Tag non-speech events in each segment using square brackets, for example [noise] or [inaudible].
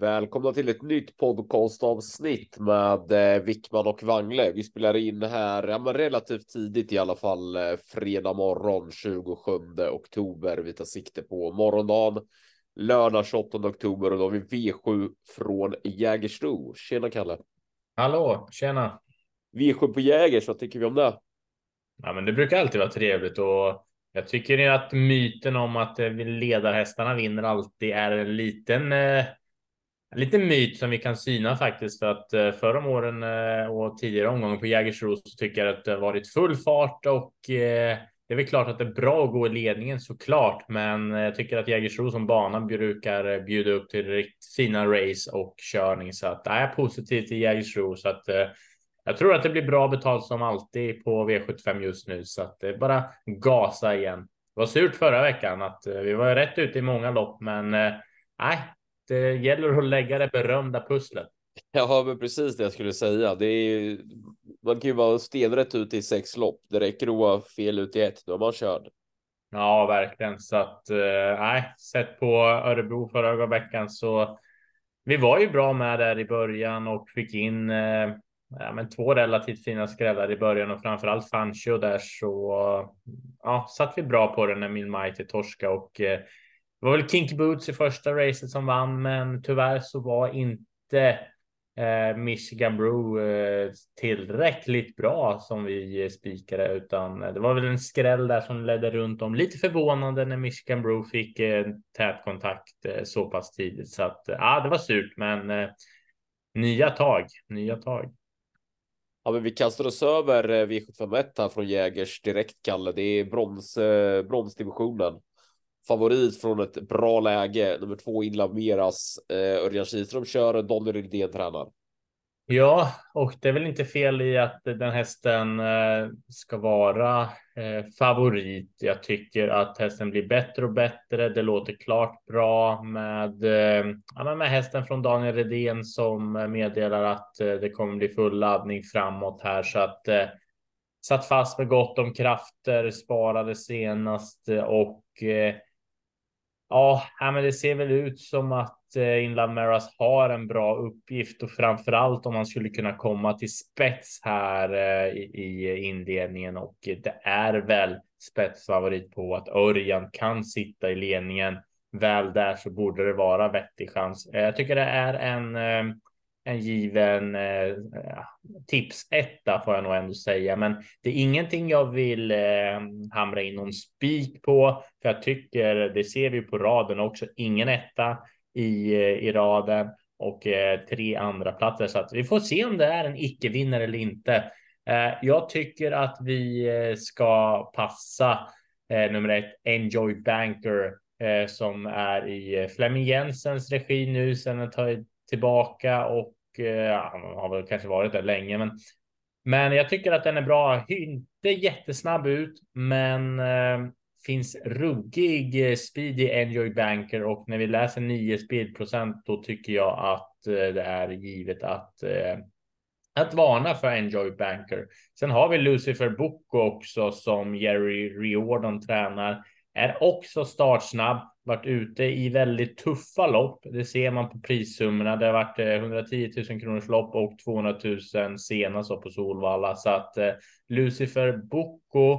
Välkomna till ett nytt podcastavsnitt med eh, Wickman och Wangle. Vi spelar in här ja, men relativt tidigt i alla fall eh, fredag morgon 27 oktober. Vi tar sikte på morgondagen lördag 28 oktober och då har vi V7 från Jägersro. Tjena Kalle! Hallå, tjena! V7 på Jägers, vad tycker vi om det? Ja, men det brukar alltid vara trevligt och jag tycker att myten om att eh, ledarhästarna vinner alltid är en liten eh, en liten myt som vi kan syna faktiskt för att eh, förra om åren eh, och tidigare omgången på Jägersro så tycker jag att det har varit full fart och eh, det är väl klart att det är bra att gå i ledningen såklart, men jag tycker att Jägersro som bana brukar bjuda upp till riktigt fina race och körning. Så att det är positivt till Jägersro. Så att jag tror att det blir bra betalt som alltid på V75 just nu. Så att det är bara gasa igen. Det var surt förra veckan att vi var rätt ute i många lopp, men nej, det gäller att lägga det berömda pusslet. Ja, men precis det jag skulle säga. Det är, man kan ju vara stenrätt ut i sex lopp. Det räcker att vara fel ut i ett, då är man körd. Ja, verkligen. Så att, eh, nej, sett på Örebro förra veckan så vi var ju bra med där i början och fick in eh, ja, men två relativt fina skrällar i början och framförallt Fancho där så ja, satt vi bra på den när min Mighty torska och eh, det var väl Kinky Boots i första racet som vann, men tyvärr så var inte eh, Michigan Brew eh, tillräckligt bra som vi eh, spikade, utan eh, det var väl en skräll där som ledde runt om. Lite förvånande när Michigan Brew fick eh, tät kontakt eh, så pass tidigt, så att eh, ja, det var surt, men eh, nya tag, nya tag. Ja, men vi kastar oss över eh, V751 här från Jägers direkt, Kalle. Det är brons, eh, bronsdivisionen. Favorit från ett bra läge. Nummer två Inland Meras. Eh, Örjan Kihlström kör, Donny Rydén tränar. Ja, och det är väl inte fel i att den hästen eh, ska vara eh, favorit. Jag tycker att hästen blir bättre och bättre. Det låter klart bra med, eh, ja, med hästen från Daniel Redén som meddelar att det kommer bli full laddning framåt här så att satt fast med gott om krafter, sparade senast och Ja, men det ser väl ut som att eh, Inland Maras har en bra uppgift och framför allt om man skulle kunna komma till spets här eh, i inledningen och det är väl spetsfavorit på att Örjan kan sitta i ledningen. Väl där så borde det vara vettig chans. Eh, jag tycker det är en en given eh, tips etta får jag nog ändå säga, men det är ingenting jag vill eh, hamra in någon spik på, för jag tycker det ser vi på raden också. Ingen etta i, eh, i raden och eh, tre andra platser så att vi får se om det är en icke vinnare eller inte. Eh, jag tycker att vi eh, ska passa eh, nummer ett Enjoy Banker som är i Flemming Jensens regi nu sedan ett tag tillbaka och eh, ja, han har väl kanske varit där länge, men men jag tycker att den är bra. Inte jättesnabb ut, men eh, finns ruggig eh, speed i Enjoy Banker och när vi läser 9 speedprocent då tycker jag att eh, det är givet att eh, att varna för Enjoy Banker. Sen har vi Lucifer Boko också som Jerry Riordan tränar. Är också startsnabb, varit ute i väldigt tuffa lopp. Det ser man på prissummorna. Det har varit eh, 110 000 kronors lopp och 200 000 senast på Solvalla. Så att eh, Lucifer Boko,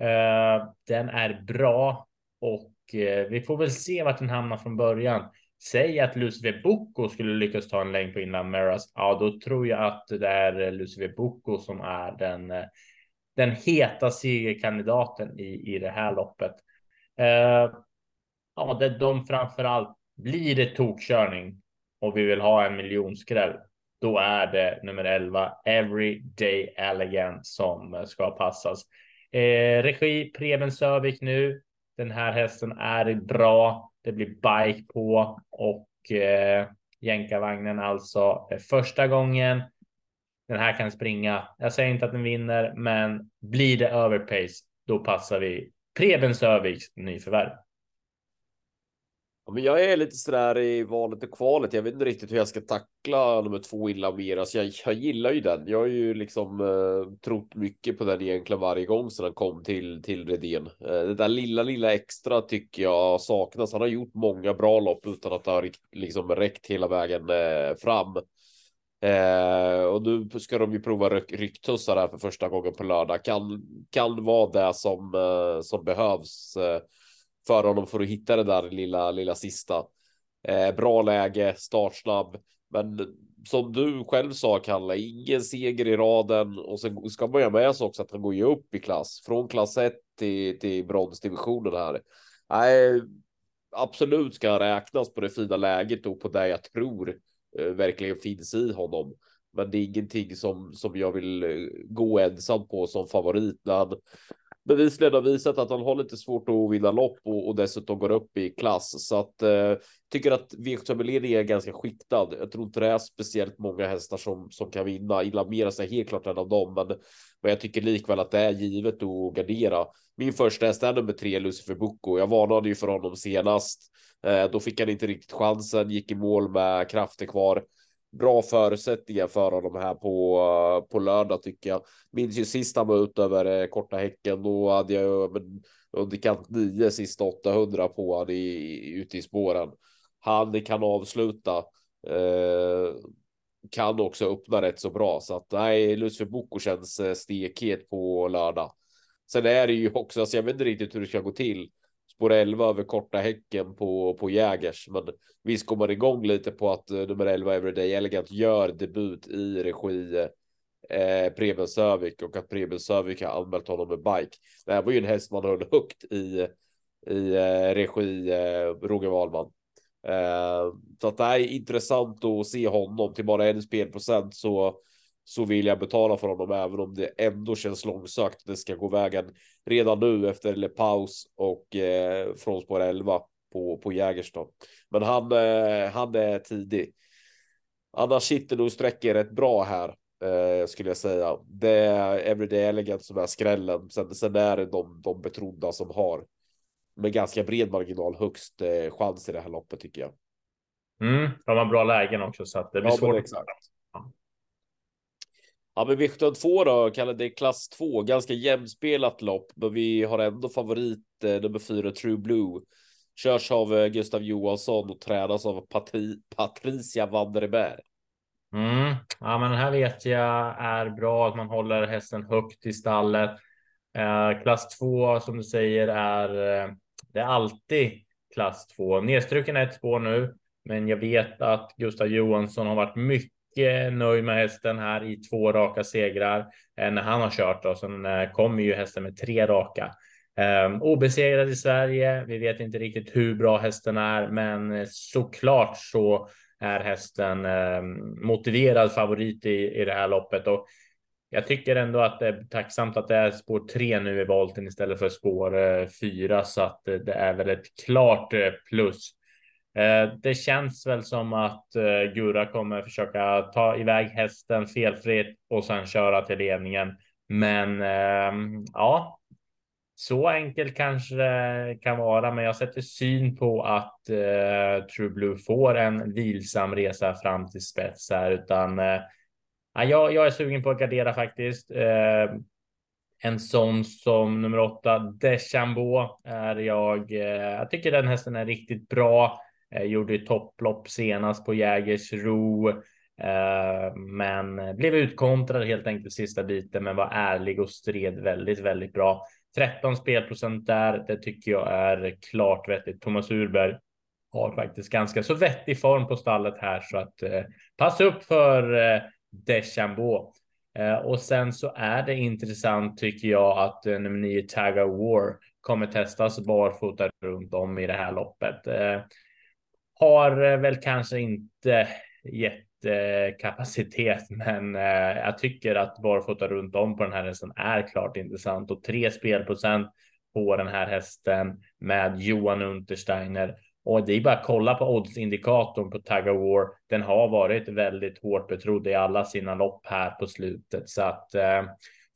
eh, den är bra och eh, vi får väl se vart den hamnar från början. Säg att Lucifer Boko skulle lyckas ta en längd på Inland Meras. Ja, då tror jag att det är eh, Lucifer Boko som är den, eh, den heta segerkandidaten i, i det här loppet. Eh, ja, det de framför allt blir det tokkörning och vi vill ha en miljonskräll. Då är det nummer 11 Everyday Elegant som ska passas. Eh, regi Preben Sövik nu. Den här hästen är bra. Det blir bike på och eh, jänkarvagnen alltså första gången. Den här kan springa. Jag säger inte att den vinner, men blir det överpace, då passar vi Preben Sörviks nyförvärv. Ja, men jag är lite sådär i valet och kvalet. Jag vet inte riktigt hur jag ska tackla nummer två illa så jag, jag gillar ju den. Jag har ju liksom eh, trott mycket på den egentligen varje gång sedan han kom till till Redén. Eh, det där lilla, lilla extra tycker jag saknas. Han har gjort många bra lopp utan att det har liksom räckt hela vägen eh, fram. Eh, och nu ska de ju prova ryck, rycktussar här för första gången på lördag. Kan kan vara det som eh, som behövs. Eh, för honom för att hitta det där lilla, lilla sista. Eh, bra läge, startsnabb, men som du själv sa, Kalle, ingen seger i raden och sen ska man ju med sig också att han går ju upp i klass från klass 1 till, till bronsdivisionen här. Nej, absolut ska han räknas på det fina läget och på det jag tror Eh, verkligen finns i honom. Men det är ingenting som, som jag vill eh, gå ensam på som favorit när han bevisligen har visat att han har lite svårt att vinna lopp och, och dessutom går upp i klass. Så att eh, tycker att V7 är ganska skiktad. Jag tror inte det är speciellt många hästar som, som kan vinna. Ilameras är helt klart en av dem, men, men jag tycker likväl att det är givet att gardera. Min första häst är nummer tre, Lucifer Bucco. Jag varnade ju för honom senast. Eh, då fick han inte riktigt chansen, gick i mål med krafter kvar bra förutsättningar för honom här på, på lördag tycker jag. Minns ju sist han var ute över eh, korta häcken. Då hade jag men, under kant 9 sista 800 på han i, ute i spåren. Han kan avsluta. Eh, kan också öppna rätt så bra så att nej, Lucifer Boko känns eh, stekhet på lördag. Sen är det ju också, alltså jag vet inte riktigt hur det ska gå till spår 11 över korta häcken på, på Jägers. Men visst går man igång lite på att eh, nummer 11 Everyday Elegant gör debut i regi eh, Preben Sövik och att Preben Sövik har anmält honom med bike. Det här var ju en häst man höll högt i, i eh, regi eh, Roger Wahlman. Eh, så att det här är intressant att se honom till bara en spelprocent så så vill jag betala för honom även om det ändå känns långsökt. Det ska gå vägen redan nu efter eller paus och eh, från spår 11 på på Jägerstad. Men han eh, han är tidig. Annars sitter nog sträcker rätt bra här eh, skulle jag säga. Det är Everyday Elegant som är skrällen. Sen, sen är det de, de betrodda som har med ganska bred marginal högst eh, chans i det här loppet tycker jag. Mm, de har bra lägen också så att det blir ja, svårt. Exakt. Ja, Ja, men V72 då, kallar det klass 2, ganska jämspelat lopp, men vi har ändå favorit eh, nummer 4 True Blue. Körs av eh, Gustav Johansson och tränas av Patri Patricia Wanderberg. Mm. Ja, men den här vet jag är bra att man håller hästen högt i stallet. Eh, klass 2 som du säger är eh, det är alltid klass 2. Nedstruken ett spår nu, men jag vet att Gustav Johansson har varit mycket mycket nöjd med hästen här i två raka segrar eh, när han har kört och eh, sen kommer ju hästen med tre raka. Um, obesegrad i Sverige. Vi vet inte riktigt hur bra hästen är, men såklart så är hästen um, motiverad favorit i, i det här loppet och jag tycker ändå att det är tacksamt att det är spår tre nu i volten istället för spår uh, fyra så att uh, det är väl ett klart uh, plus. Eh, det känns väl som att eh, Gura kommer försöka ta iväg hästen felfritt och sen köra till ledningen. Men ehm, ja, så enkelt kanske det kan vara, men jag sätter syn på att eh, True Blue får en vilsam resa fram till spets här, utan eh, jag, jag är sugen på att gardera faktiskt. Eh, en sån som nummer åtta, Deschambeau, är jag. Eh, jag tycker den hästen är riktigt bra. Eh, gjorde ju topplopp senast på Jägersro. Eh, men blev utkontrad helt enkelt sista biten, men var ärlig och stred väldigt, väldigt bra. 13 spelprocent där. Det tycker jag är klart vettigt. Thomas Urberg har faktiskt ganska så vettig form på stallet här så att eh, passa upp för eh, Deschambault. Eh, och sen så är det intressant tycker jag att eh, nummer 9 Tagga War kommer testas barfota runt om i det här loppet. Eh, har eh, väl kanske inte jättekapacitet, [laughs] men eh, jag tycker att barfota runt om på den här hästen är klart intressant och tre spelprocent på den här hästen med Johan Untersteiner. Och det är bara att kolla på oddsindikatorn på Tag of War. Den har varit väldigt hårt betrodd i alla sina lopp här på slutet så att eh,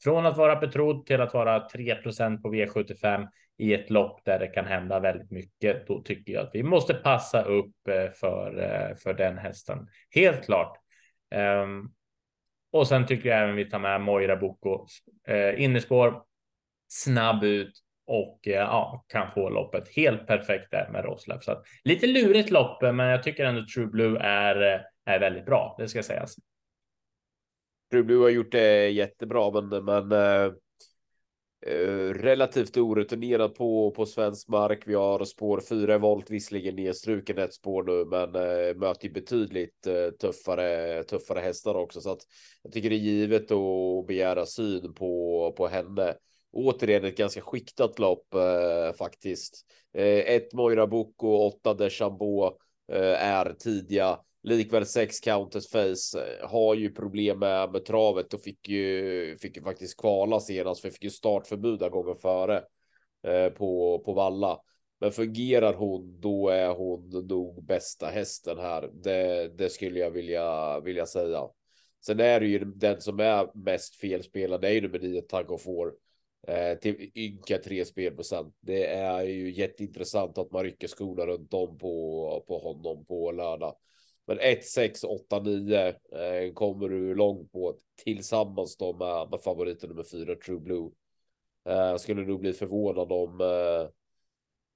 från att vara betrodd till att vara 3% på V75 i ett lopp där det kan hända väldigt mycket, då tycker jag att vi måste passa upp eh, för, eh, för den hästen. Helt klart. Um, och sen tycker jag även vi tar med Moira Boko. Uh, innerspår, snabb ut och uh, ja, kan få loppet helt perfekt där med Roslev. Så att, lite lurigt lopp, men jag tycker ändå True Blue är, är väldigt bra. Det ska sägas. True Blue har gjort det jättebra, men, men uh Eh, relativt orutinerad på, på svensk mark. Vi har spår 4 volt, visserligen nedstruken ett spår nu, men eh, möter betydligt eh, tuffare, tuffare hästar också. Så att jag tycker det är givet att begära syn på, på henne. Återigen ett ganska skiktat lopp eh, faktiskt. Eh, ett Moira Boko, åtta Deschambeau är tidiga likväl sex counters face eh, har ju problem med, med travet och fick ju, fick ju faktiskt kvala senast för fick ju startförbud gången före eh, på, på valla. Men fungerar hon, då är hon nog bästa hästen här. Det, det skulle jag vilja, vilja säga. Sen är det ju den som är mest felspelad, det är ju nummer nio Tag of War. Eh, till ynka tre spelprocent. Det är ju jätteintressant att man rycker skorna runt om på, på honom på lördag. Men 1, 6, 8, 9 eh, kommer du långt på tillsammans då med, med favoriten nummer 4 True Blue. Eh, skulle nog bli förvånad om eh,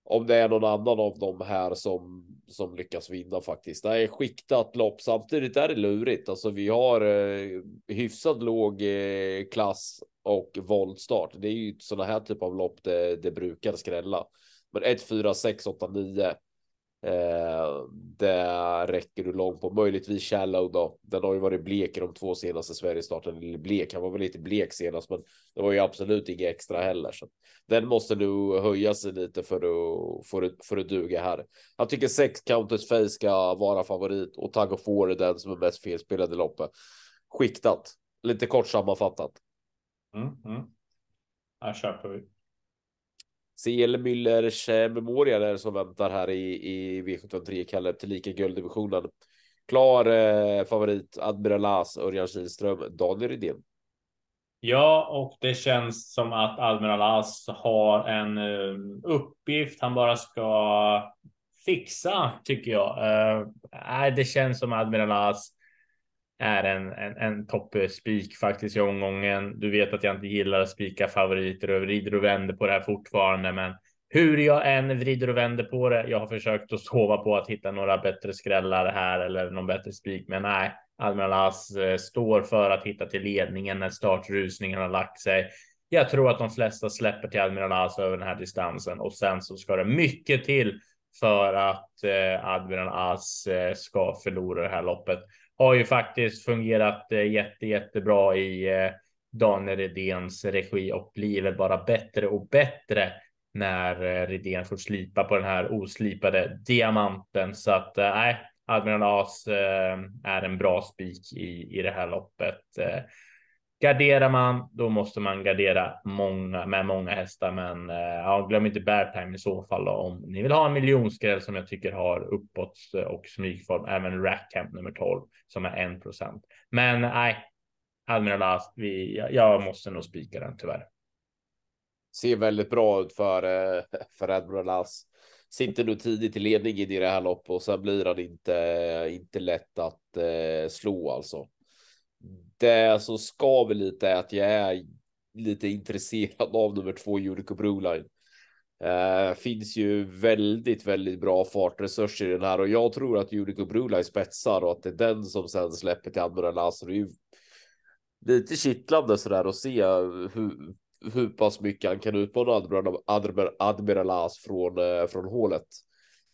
om det är någon annan av de här som som lyckas vinna faktiskt. Det är skiktat lopp. Samtidigt är det lurigt. Alltså vi har eh, hyfsat låg eh, klass och våldstart. Det är ju sådana här typ av lopp det, det brukar skrälla. Men 1, 4, 6, 8, 9 Eh, det räcker du långt på. Möjligtvis Shallow då. Den har ju varit blek i de två senaste Sverigestarten. Eller blek, han var väl lite blek senast, men det var ju absolut inget extra heller. Så den måste nu höja sig lite för att, för att, för att duga här. Jag tycker sex Counters Face ska vara favorit och Tag of är den som är mest felspelade i loppet. Skiktat. Lite kort sammanfattat. Mm, mm. Här köper vi. CL Müllers Memorial är som väntar här i, i V73 Kalle tillika gulddivisionen. Klar eh, favorit Admiral As, Örjan Kihlström, Daniel Rydén. Ja, och det känns som att Admiral As har en um, uppgift han bara ska fixa, tycker jag. Uh, det känns som Admiral As är en, en, en toppspik faktiskt i omgången. Du vet att jag inte gillar att spika favoriter och vrider och vänder på det här fortfarande, men hur jag än vrider och vänder på det. Jag har försökt att sova på att hitta några bättre skrällar här eller någon bättre spik, men nej, Admiral As eh, står för att hitta till ledningen när startrusningen har lagt sig. Jag tror att de flesta släpper till Admiral As över den här distansen och sen så ska det mycket till för att eh, Admiral As eh, ska förlora det här loppet har ju faktiskt fungerat eh, jätte, jättebra i eh, Daniel Redéns regi och blir väl bara bättre och bättre när eh, Redén får slipa på den här oslipade diamanten. Så att nej, Admiral As är en bra spik i, i det här loppet. Garderar man, då måste man gardera många med många hästar, men eh, ja, glöm inte Beartime i så fall då, om ni vill ha en miljonskräll som jag tycker har uppåt eh, och smygform. Även Rackham nummer 12 som är 1 procent. Men nej, Admiral As, vi, jag måste nog spika den tyvärr. Ser väldigt bra ut för eh, för Admiral As. Sitter nu tidigt i ledning i det här loppet och sen blir han inte inte lätt att slå alltså det som skaver lite alltså, är att jag är lite intresserad av nummer två Unico Broline. Uh, finns ju väldigt, väldigt bra fartresurser i den här och jag tror att Unico Broline spetsar och att det är den som sen släpper till Admiral As. Det är ju lite kittlande sådär och se hur, hur pass mycket han kan utmana Admiral, Admiral, Admiral As från, eh, från hålet.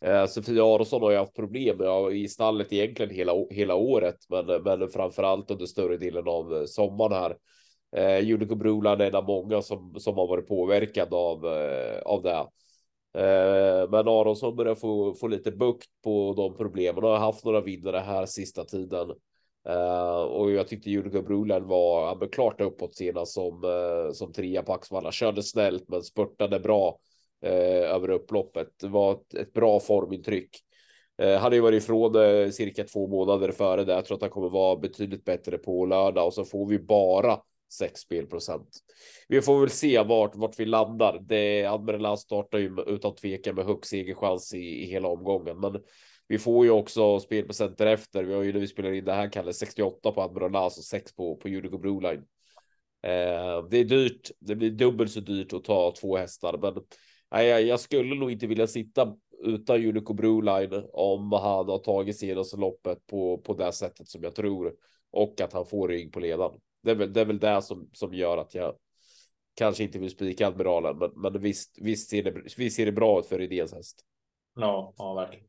Eh, Sofia Aronsson har ju haft problem ja, i stallet egentligen hela, hela året, men, men framförallt under större delen av eh, sommaren här. Eh, Unico Broland är en av många som, som har varit påverkad av, eh, av det. Eh, men Aronsson börjar få, få lite bukt på de problemen och har haft några vinnare här sista tiden. Uh, och jag tyckte Unico Broland var han klart uppåt senast som, uh, som trea på Axvalla. Körde snällt men spurtade bra Eh, över upploppet. Det var ett, ett bra formintryck. Eh, har ju varit ifrån eh, cirka två månader före det. Jag tror att han kommer vara betydligt bättre på lördag och så får vi bara 6 spelprocent. Vi får väl se vart, vart vi landar. Det Admiral startar ju utan tvekan med högst segerchans i, i hela omgången, men vi får ju också spelprocent därefter. Vi har ju när vi spelar in det här Kalle 68 på Admiral och 6 på på Unico Broline. Eh, det är dyrt. Det blir dubbelt så dyrt att ta två hästar, men nej, jag skulle nog inte vilja sitta utan Unico Broline om han har tagit senaste loppet på på det sättet som jag tror och att han får rygg på ledan. Det är väl det, är väl det som som gör att jag kanske inte vill spika admiralen, men, men visst, visst ser det, visst ser det bra ut för idéns häst. Ja, ja, verkligen.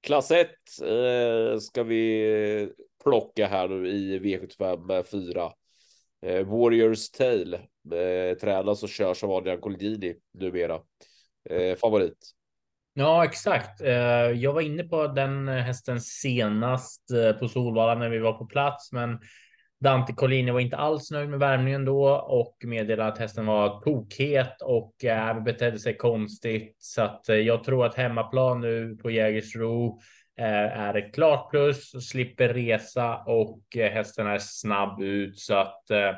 Klass 1 eh, ska vi plocka här nu i V75 med fyra. Eh, Warriors tale eh, tränas och körs av Adrian Colgjini numera. Eh, favorit. Ja, exakt. Eh, jag var inne på den hästen senast eh, på Solvalla när vi var på plats, men Dante Collini var inte alls nöjd med värmningen då och meddelade att hästen var tokhet och eh, betedde sig konstigt. Så att eh, jag tror att hemmaplan nu på Jägersro Eh, är ett klart plus, slipper resa och eh, hästen är snabb ut så att eh,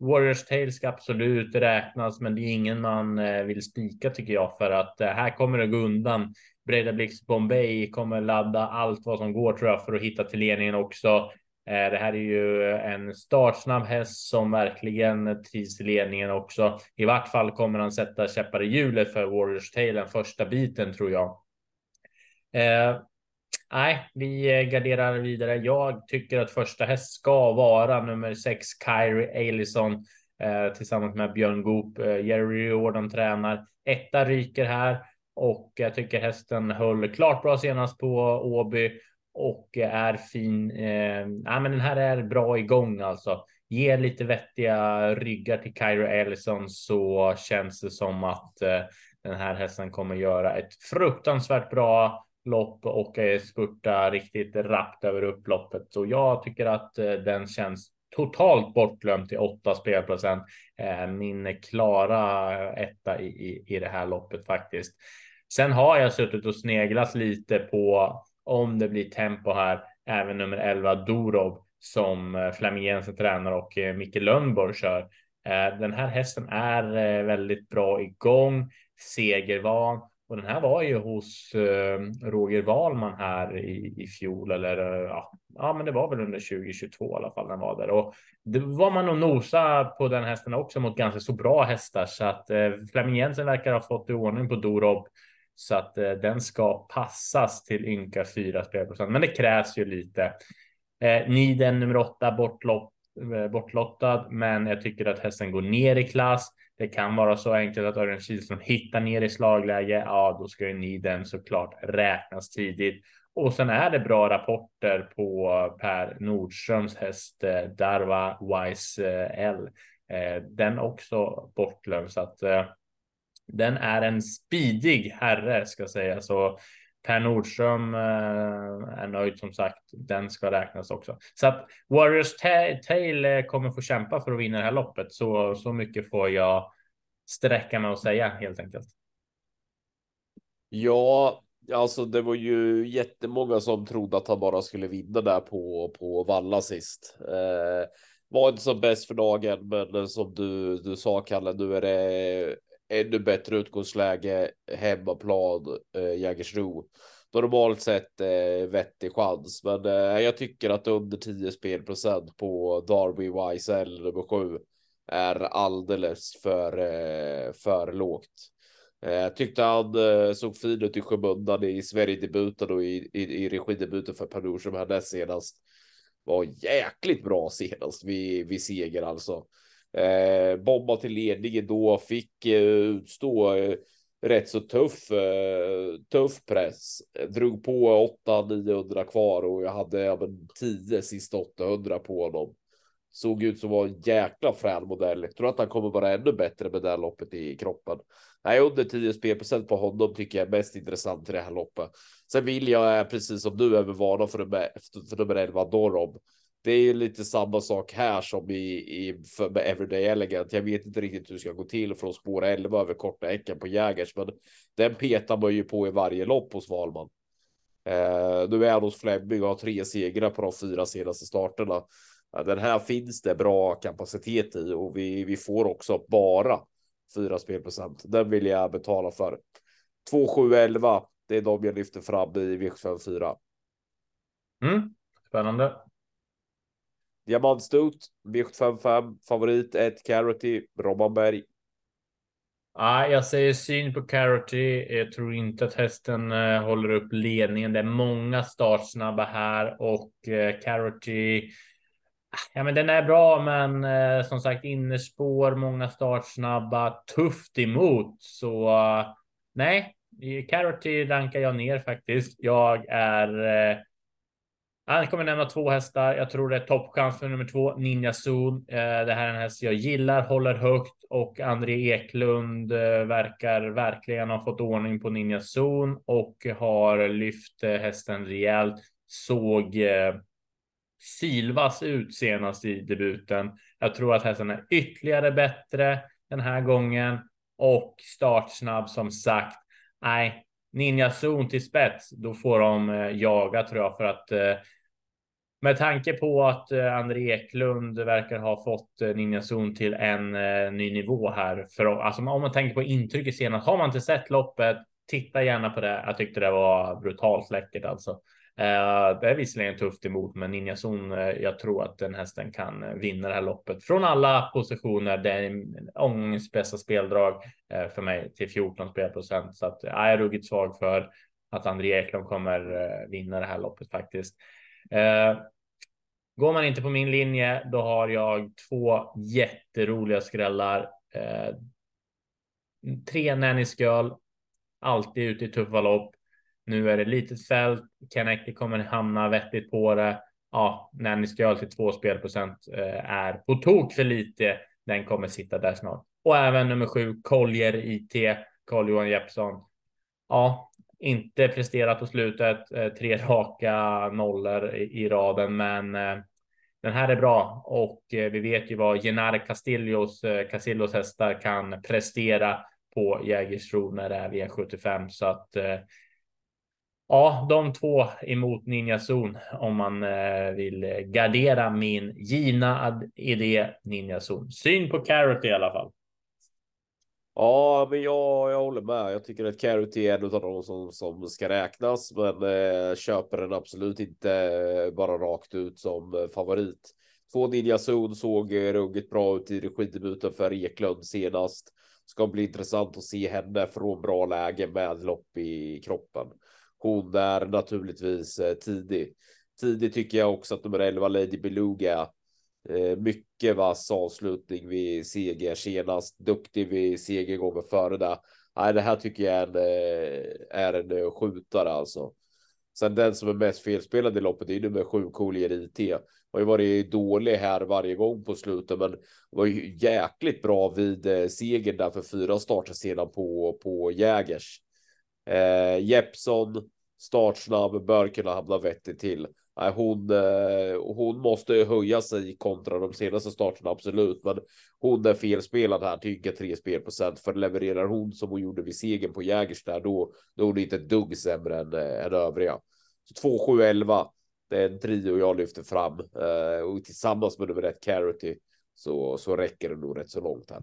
Warriors Tale ska absolut räknas, men det är ingen man vill spika tycker jag för att här kommer det gå undan. Breda Blix Bombay kommer ladda allt vad som går tror jag för att hitta till ledningen också. Eh, det här är ju en startsnabb häst som verkligen trivs i ledningen också. I vart fall kommer han sätta käppar i hjulet för Warriors Tail den första biten tror jag. Nej, vi eh, garderar vidare. Jag tycker att första häst ska vara nummer sex, Kyrie Ailison eh, tillsammans med Björn Goop. Eh, Jerry Jordan tränar. Etta ryker här och jag tycker hästen höll klart bra senast på Åby och är fin. Eh, men den här är bra igång alltså. Ge lite vettiga ryggar till Kyrie Ellison så känns det som att eh, den här hästen kommer göra ett fruktansvärt bra lopp och spurta riktigt rappt över upploppet. Så jag tycker att eh, den känns totalt bortglömd till 8 spelprocent. Eh, min klara eh, etta i, i, i det här loppet faktiskt. Sen har jag suttit och sneglat lite på om det blir tempo här, även nummer 11 Dorob som Flemming Jensen tränar och Micke Lönnborg kör. Den här hästen är väldigt bra igång, segervan och den här var ju hos eh, Roger Wahlman här i, i fjol eller eh, ja, ja, men det var väl under 2022 i alla fall den var där och det var man nog nosa på den hästen också mot ganska så bra hästar så att eh, Flemming Jensen verkar ha fått i ordning på Dorob så att eh, den ska passas till ynka 4 spelprocent. Men det krävs ju lite. Eh, Niden nummer åtta bortlopp. Eh, bortlottad, men jag tycker att hästen går ner i klass. Det kan vara så enkelt att Örjan Kihlström hittar ner i slagläge. Ja, då ska ju Niden såklart räknas tidigt. Och sen är det bra rapporter på eh, Per Nordströms häst eh, Darva Wise L. Den också bortglömd så att den är en spidig herre ska säga så Per Nordström eh, är nöjd som sagt. Den ska räknas också. Så att Warriors Tail eh, kommer få kämpa för att vinna det här loppet. Så, så mycket får jag sträcka mig och säga helt enkelt. Ja, alltså det var ju jättemånga som trodde att han bara skulle vinna där på, på Valla sist. Eh, var inte som bäst för dagen, men eh, som du, du sa Kalle, nu är det ännu bättre utgångsläge hemmaplan eh, Jägersro. Normalt sett eh, vettig chans, men eh, jag tycker att under 10 spelprocent på Darby YSL nummer 7 är alldeles för, eh, för lågt. Eh, jag tyckte han eh, såg fin ut i skymundan i Sverigedebuten och i, i, i regidebuten för Per som här näst senast. Var jäkligt bra senast vid, vid seger alltså. Eh, bomba till ledningen då, fick eh, utstå eh, rätt så tuff, eh, tuff press. Drog på 800-900 kvar och jag hade ja, 10 sista 800 på honom. Såg ut som var en jäkla frän modell. Jag tror att han kommer vara ännu bättre med det här loppet i kroppen. Nej, under 10 spelprocent på honom tycker jag är mest intressant i det här loppet. Sen vill jag, eh, precis som du, även varna för, för nummer 11 Dorob det är ju lite samma sak här som i, i för med Everyday Elegant. Jag vet inte riktigt hur det ska gå till från spår 11 över korta äcken på Jägers, men den petar man ju på i varje lopp hos Valman. Eh, nu är han hos Flemming och har tre segrar på de fyra senaste starterna. den här finns det bra kapacitet i och vi, vi får också bara 4 spelprocent. Den vill jag betala för. 2, 7, 11. Det är de jag lyfter fram i V754. Mm, spännande. Diamantstot, V755, favorit 1, Carroty, Robban Berg. Ah, jag säger syn på Carroty. Jag tror inte att hästen eh, håller upp ledningen. Det är många startsnabba här och eh, Carroty. Ja, men den är bra, men eh, som sagt innerspår, många startsnabba, tufft emot. Så eh, nej, Carroty rankar jag ner faktiskt. Jag är eh, han kommer nämna två hästar. Jag tror det är toppchans för nummer två, Ninja Zoon. Eh, det här är en häst jag gillar, håller högt och André Eklund eh, verkar verkligen ha fått ordning på Ninja Zoon och har lyft eh, hästen rejält. Såg sylvass ut senast i debuten. Jag tror att hästen är ytterligare bättre den här gången och startsnabb som sagt. Nej, Ninja Zon till spets, då får de eh, jaga tror jag för att eh, med tanke på att eh, André Eklund verkar ha fått Ninja Zon till en ny nivå här. För alltså, om man tänker på intrycket senast, har man inte sett loppet, titta gärna på det. Jag tyckte det var brutalt läckert alltså. Eh, det är visserligen tufft emot, men Ninjason, eh, jag tror att den hästen kan eh, vinna det här loppet från alla positioner. Det är ångest, bästa speldrag för mig till 14 spelprocent, så att jag är ruggigt svag för att André Eklund kommer vinna det här loppet faktiskt. Går man inte på min linje, då har jag två jätteroliga skrällar. Eh, tre Nannys Girl, alltid ute i tuffa lopp. Nu är det litet fält. Kaneki kommer hamna vettigt på det. Ja, Nannys Girl till två spelprocent eh, är på tok för lite. Den kommer sitta där snart. Och även nummer sju, Collier IT, Carl Johan Jeppsson. Ja, inte presterat på slutet, eh, tre raka nollor i, raden, men eh, den här är bra och vi vet ju vad Genar Castillos, Castillos hästar kan prestera på Jägersro när det är V75 så att Ja, de två emot Ninja Zon om man eh, vill gardera min givna idé Ninja Zon. Syn på Carrot i alla fall. Ja, men jag, jag håller med. Jag tycker att Carrot är en av de som, som ska räknas, men eh, köper den absolut inte eh, bara rakt ut som eh, favorit. Två Ninja zon såg ruggigt bra ut i regidebuten för Eklund senast. Ska bli intressant att se henne från bra läge med lopp i kroppen. Hon är naturligtvis eh, tidig. Tidig tycker jag också att nummer 11 Lady Beluga eh, mycket vass avslutning vid seger senast. Duktig vid seger gången före det. Nej, det här tycker jag är en, eh, är en skjutare alltså. Sen den som är mest felspelad i loppet är nummer sju Collier IT. Har ju varit dålig här varje gång på slutet, men var ju jäkligt bra vid segern där för fyra starter sedan på på Jägers. Eh, Jeppson startsnabb bör kunna hamna vettigt till hon, eh, hon måste höja sig kontra de senaste starterna, absolut. Men hon är felspelad här, tycker tre spelprocent. För levererar hon som hon gjorde vid segern på Jägers där, då, då är hon inte ett dugg sämre än, eh, än övriga. Så 2, 7, 11. Det är en trio jag lyfter fram eh, och tillsammans med nummer ett Carity så, så räcker det nog rätt så långt här.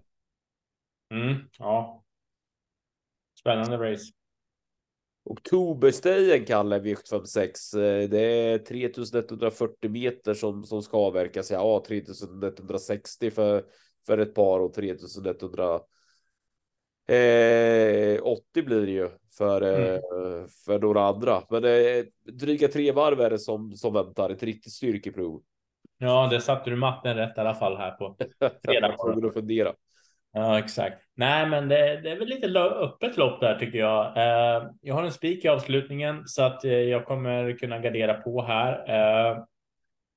Mm, ja. Spännande race. Oktoberstejen Kalle V756. Eh, det är 3140 meter som, som ska avverkas. Ja, 3160 för, för ett par och 3180 eh, blir det ju för, eh, mm. för några andra. Men det är dryga tre varv är det som, som väntar. Ett riktigt styrkeprov. Ja, det satte du matten rätt i alla fall här på fredag. [laughs] Jag var att fundera. Ja, exakt. Nej, men det, det, är väl lite öppet lopp där tycker jag. Eh, jag har en spik i avslutningen så att eh, jag kommer kunna gardera på här. Eh,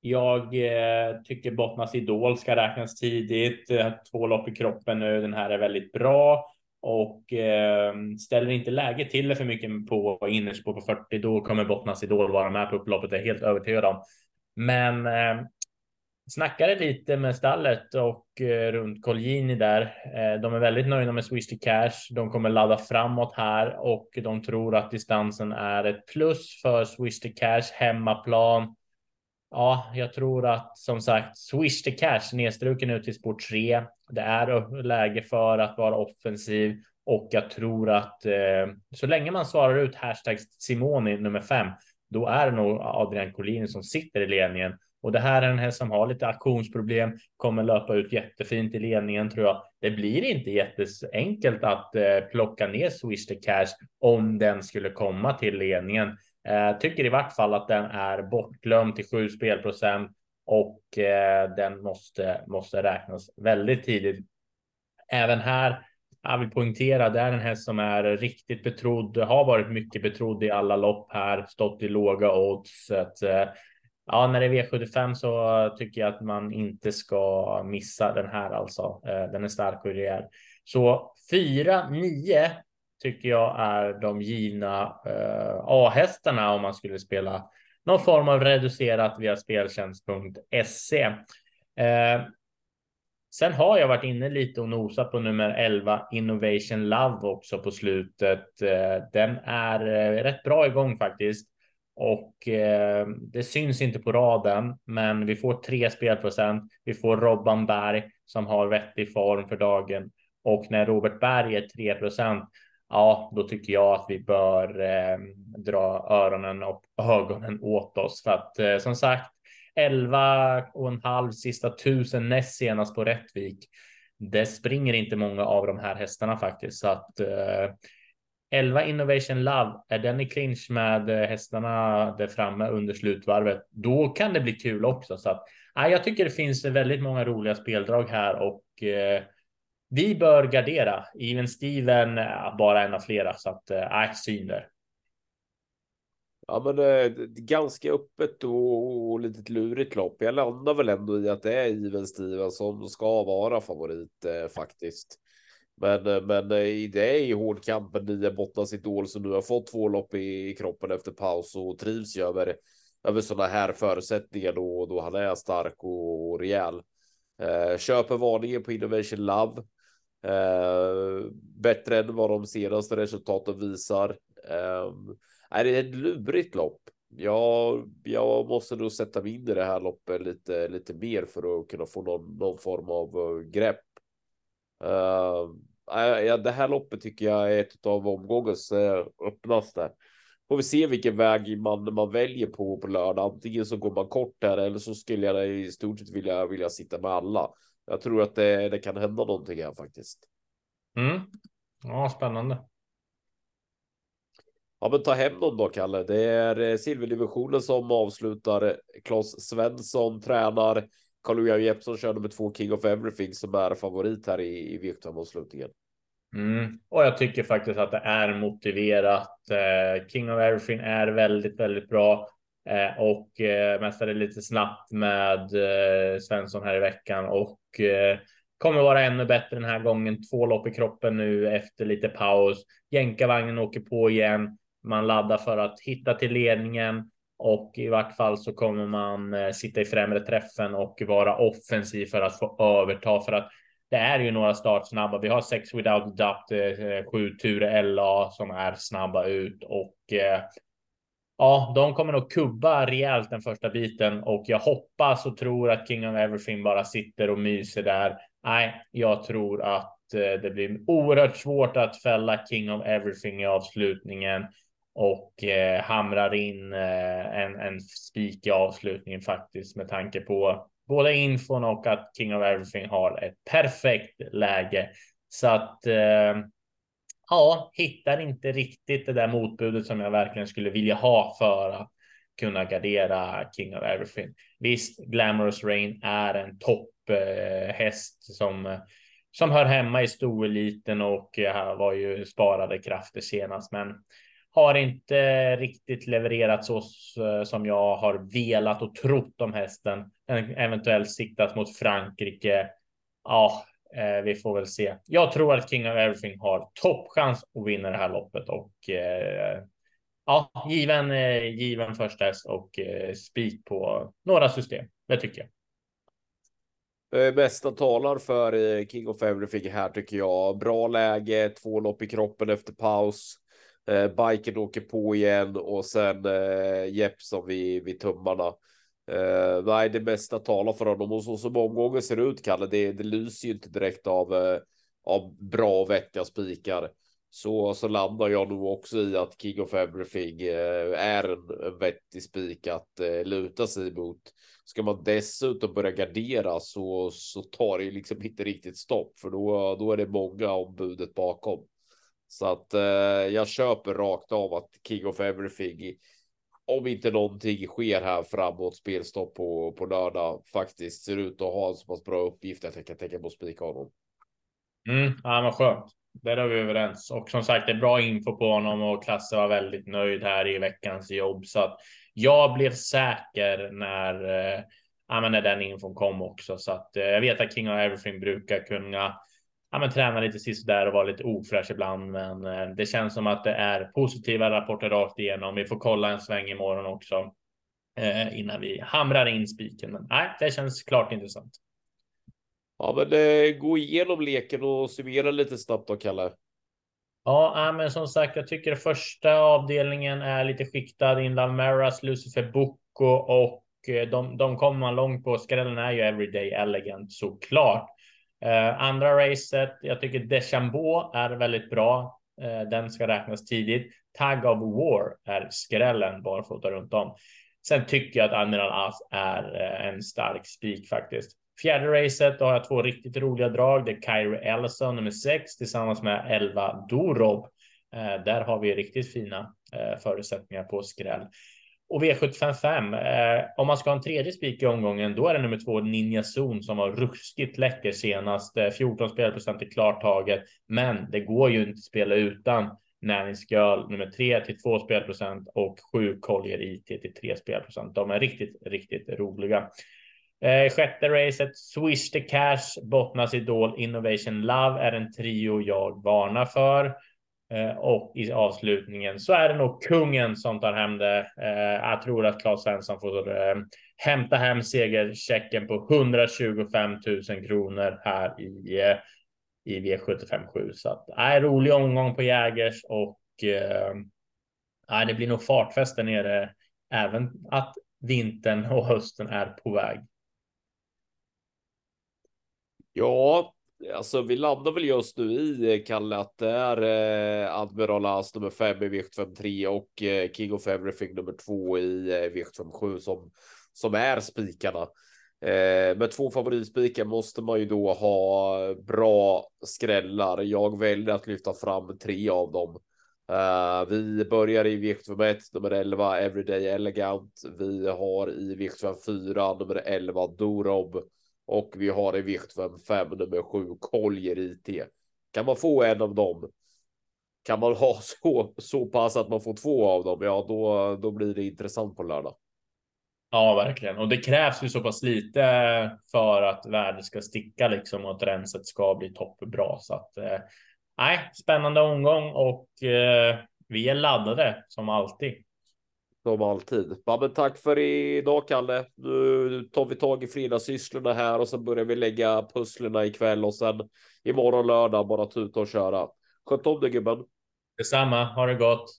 jag eh, tycker Bottnas Idol ska räknas tidigt. Två lopp i kroppen nu. Den här är väldigt bra och eh, ställer inte läget till det för mycket på innerspår på 40. Då kommer Bottnas Idol vara med på upploppet. Det är helt övertygad om. Men eh, snackade lite med stallet och eh, runt Colgjini där. Eh, de är väldigt nöjda med Swish to Cash. De kommer ladda framåt här och de tror att distansen är ett plus för Swish to Cash hemmaplan. Ja, jag tror att som sagt Swish to cash nedstruken ut till spår 3. Det är läge för att vara offensiv och jag tror att eh, så länge man svarar ut hashtag Simoni nummer fem, då är det nog Adrian Collini som sitter i ledningen. Och det här är en häst som har lite aktionsproblem, kommer löpa ut jättefint i ledningen tror jag. Det blir inte jätteenkelt att eh, plocka ner Swish the Cash om den skulle komma till ledningen. Eh, tycker i vart fall att den är bortglömd till 7 spelprocent och eh, den måste, måste räknas väldigt tidigt. Även här, jag vill poängtera, det är en häst som är riktigt betrodd, har varit mycket betrodd i alla lopp här, stått i låga odds. Så att, eh, ja, när det är V75 så tycker jag att man inte ska missa den här alltså. Eh, den är stark och rejäl. Så 4-9 tycker jag är de givna eh, A-hästarna om man skulle spela någon form av reducerat via speltjänst.se. Eh, sen har jag varit inne lite och nosat på nummer 11 Innovation Love också på slutet. Eh, den är eh, rätt bra igång faktiskt och eh, det syns inte på raden, men vi får tre spelprocent. Vi får Robban Berg som har vettig form för dagen och när Robert Berg är 3 procent ja, då tycker jag att vi bör eh, dra öronen och ögonen åt oss för att eh, som sagt 11 och en halv sista tusen näst senast på Rättvik. Det springer inte många av de här hästarna faktiskt så att eh, 11 Innovation Love, är den i clinch med eh, hästarna där framme under slutvarvet, då kan det bli kul också. Så att, ja, jag tycker det finns väldigt många roliga speldrag här och eh, vi bör gardera. Even Steven, eh, bara en av flera, så att äh, syn där. Ja, men det är ganska öppet och, och lite lurigt lopp. Jag landar väl ändå i att det är Even Steven som ska vara favorit eh, faktiskt. Men, eh, men eh, det är i hårdkampen nio sitt Idol som nu har fått två lopp i, kroppen efter paus och trivs ju över, över sådana här förutsättningar då, då han är stark och, och rejäl. Eh, köper varningen på Innovation Love. Eh, bättre än vad de senaste resultaten visar. Eh, är det ett lurigt lopp? Ja, jag måste nog sätta mig in i det här loppet lite, lite mer för att kunna få någon, någon form av eh, grepp. Uh, ja, det här loppet tycker jag är ett av omgångens uh, öppnaste. Får vi se vilken väg man, man väljer på på lördag. Antingen så går man kort här eller så skulle jag i stort sett vilja, vilja sitta med alla jag tror att det, det kan hända någonting här faktiskt. Mm. Ja, spännande. Ja, men ta hem dem då, Kalle. Det är eh, silverdivisionen som avslutar. Klas Svensson tränar. Carl-Johan Jeppsson kör nummer två King of Everything som är favorit här i, i V75-avslutningen. Mm. Och jag tycker faktiskt att det är motiverat. Eh, King of Everything är väldigt, väldigt bra. Eh, och eh, mästade lite snabbt med eh, Svensson här i veckan och eh, kommer vara ännu bättre den här gången. Två lopp i kroppen nu efter lite paus. Jänkarvagnen åker på igen. Man laddar för att hitta till ledningen och i vart fall så kommer man eh, sitta i främre träffen och vara offensiv för att få överta för att det är ju några startsnabba. Vi har sex without doubt, eh, sju tur LA som är snabba ut och eh, Ja, de kommer nog kubba rejält den första biten och jag hoppas och tror att King of Everything bara sitter och myser där. Nej, jag tror att det blir oerhört svårt att fälla King of Everything i avslutningen och eh, hamrar in eh, en, en spik i avslutningen faktiskt med tanke på både infon och att King of Everything har ett perfekt läge. Så att eh, ja, hittar inte riktigt det där motbudet som jag verkligen skulle vilja ha för att kunna gardera King of Everything. Visst, Glamorous Rain är en topphäst eh, som som hör hemma i storeliten och eh, var ju sparade krafter senast, men har inte riktigt levererat så som jag har velat och trott om hästen. Eventuellt siktat mot Frankrike. Ja, Eh, vi får väl se. Jag tror att King of Everything har toppchans att vinna det här loppet och eh, ja, given, eh, given första häst och eh, spik på några system. Det tycker jag. Bästa talar för eh, King of Everything här tycker jag. Bra läge, två lopp i kroppen efter paus. Eh, biken åker på igen och sen eh, Jeppsson vid, vid tummarna. Eh, nej, det mesta talar för honom och så som omgången ser ut, Kalle, det, det lyser ju inte direkt av, eh, av bra och vettiga spikar. Så, så landar jag nog också i att King of Everything eh, är en, en vettig spik att eh, luta sig mot. Ska man dessutom börja gardera så, så tar det liksom inte riktigt stopp, för då, då är det många om budet bakom. Så att eh, jag köper rakt av att King of Everything, om inte någonting sker här framåt spelstopp på, på lördag, faktiskt ser ut att ha en så pass bra uppgift att jag kan tänka på att spika honom. Mm, ja, men skönt. Där är vi överens. Och som sagt, det är bra info på honom och Klasse var väldigt nöjd här i veckans jobb. Så att jag blev säker när, eh, ja, när den infon kom också. Så att eh, jag vet att King of Everything brukar kunna ja, men träna lite sist där och vara lite ofräsch ibland. Men eh, det känns som att det är positiva rapporter rakt igenom. Vi får kolla en sväng imorgon också eh, innan vi hamrar in spiken. Men nej, det känns klart intressant. Ja, men eh, gå igenom leken och summera lite snabbt då, Kalle. Ja, men som sagt, jag tycker första avdelningen är lite skiktad. Inland Maras, Lucifer Bocco och eh, de, de kommer man långt på. Skrällen är ju Everyday Elegant såklart. Eh, andra racet, jag tycker Deschambault är väldigt bra. Eh, den ska räknas tidigt. Tag of War är skrällen barfota runt om. Sen tycker jag att Admiral As är eh, en stark spik faktiskt. Fjärde racet, då har jag två riktigt roliga drag. Det är Kyrie Ellison nummer 6 tillsammans med 11 Dorob. där har vi riktigt fina förutsättningar på skräll. Och V755, eh, om man ska ha en tredje spik i omgången, då är det nummer två Ninja Zon som var ruskigt läcker senast. Eh, 14 spelprocent är klart taget, men det går ju inte att spela utan Näringsgöl nummer tre till två spelprocent och sju Collier IT till tre spelprocent. De är riktigt, riktigt roliga. Eh, sjätte racet, Swish the Cash, Bottnas Idol, Innovation Love är en trio jag varnar för. Eh, och i avslutningen så är det nog kungen som tar hem det. Eh, jag tror att Claes Svensson får eh, hämta hem segerchecken på 125 000 kronor här i, i V757. Så att, äh, rolig omgång på Jägers och äh, det blir nog fartfest där nere. Även att vintern och hösten är på väg. Ja, Alltså, vi landar väl just nu i eh, Kalle att det är eh, Admiral As nummer 5 i vikt 53 och eh, King of Everything nummer 2 i eh, vikt 57 som som är spikarna. Eh, med två favoritspikar måste man ju då ha bra skrällar. Jag väljer att lyfta fram tre av dem. Uh, vi börjar i vikt 1 nummer 11 Everyday Elegant. Vi har i vikt 4 nummer 11 Dorob och vi har i vikt 5 nummer 7 Collier IT. Kan man få en av dem? Kan man ha [laughs] så, så pass att man får två av dem? Ja, då, då blir det intressant på lördag. Ja, verkligen. Och det krävs ju så pass lite för att värdet ska sticka liksom och att renset ska bli toppbra. Så att eh, nej, spännande omgång och eh, vi är laddade som alltid. Som alltid. Ja, men tack för idag, Kalle. Nu tar vi tag i fridagssysslorna här och så börjar vi lägga pusslerna ikväll och sen imorgon lördag bara tuta och köra. Sköt om dig gubben. Detsamma. Ha det gott.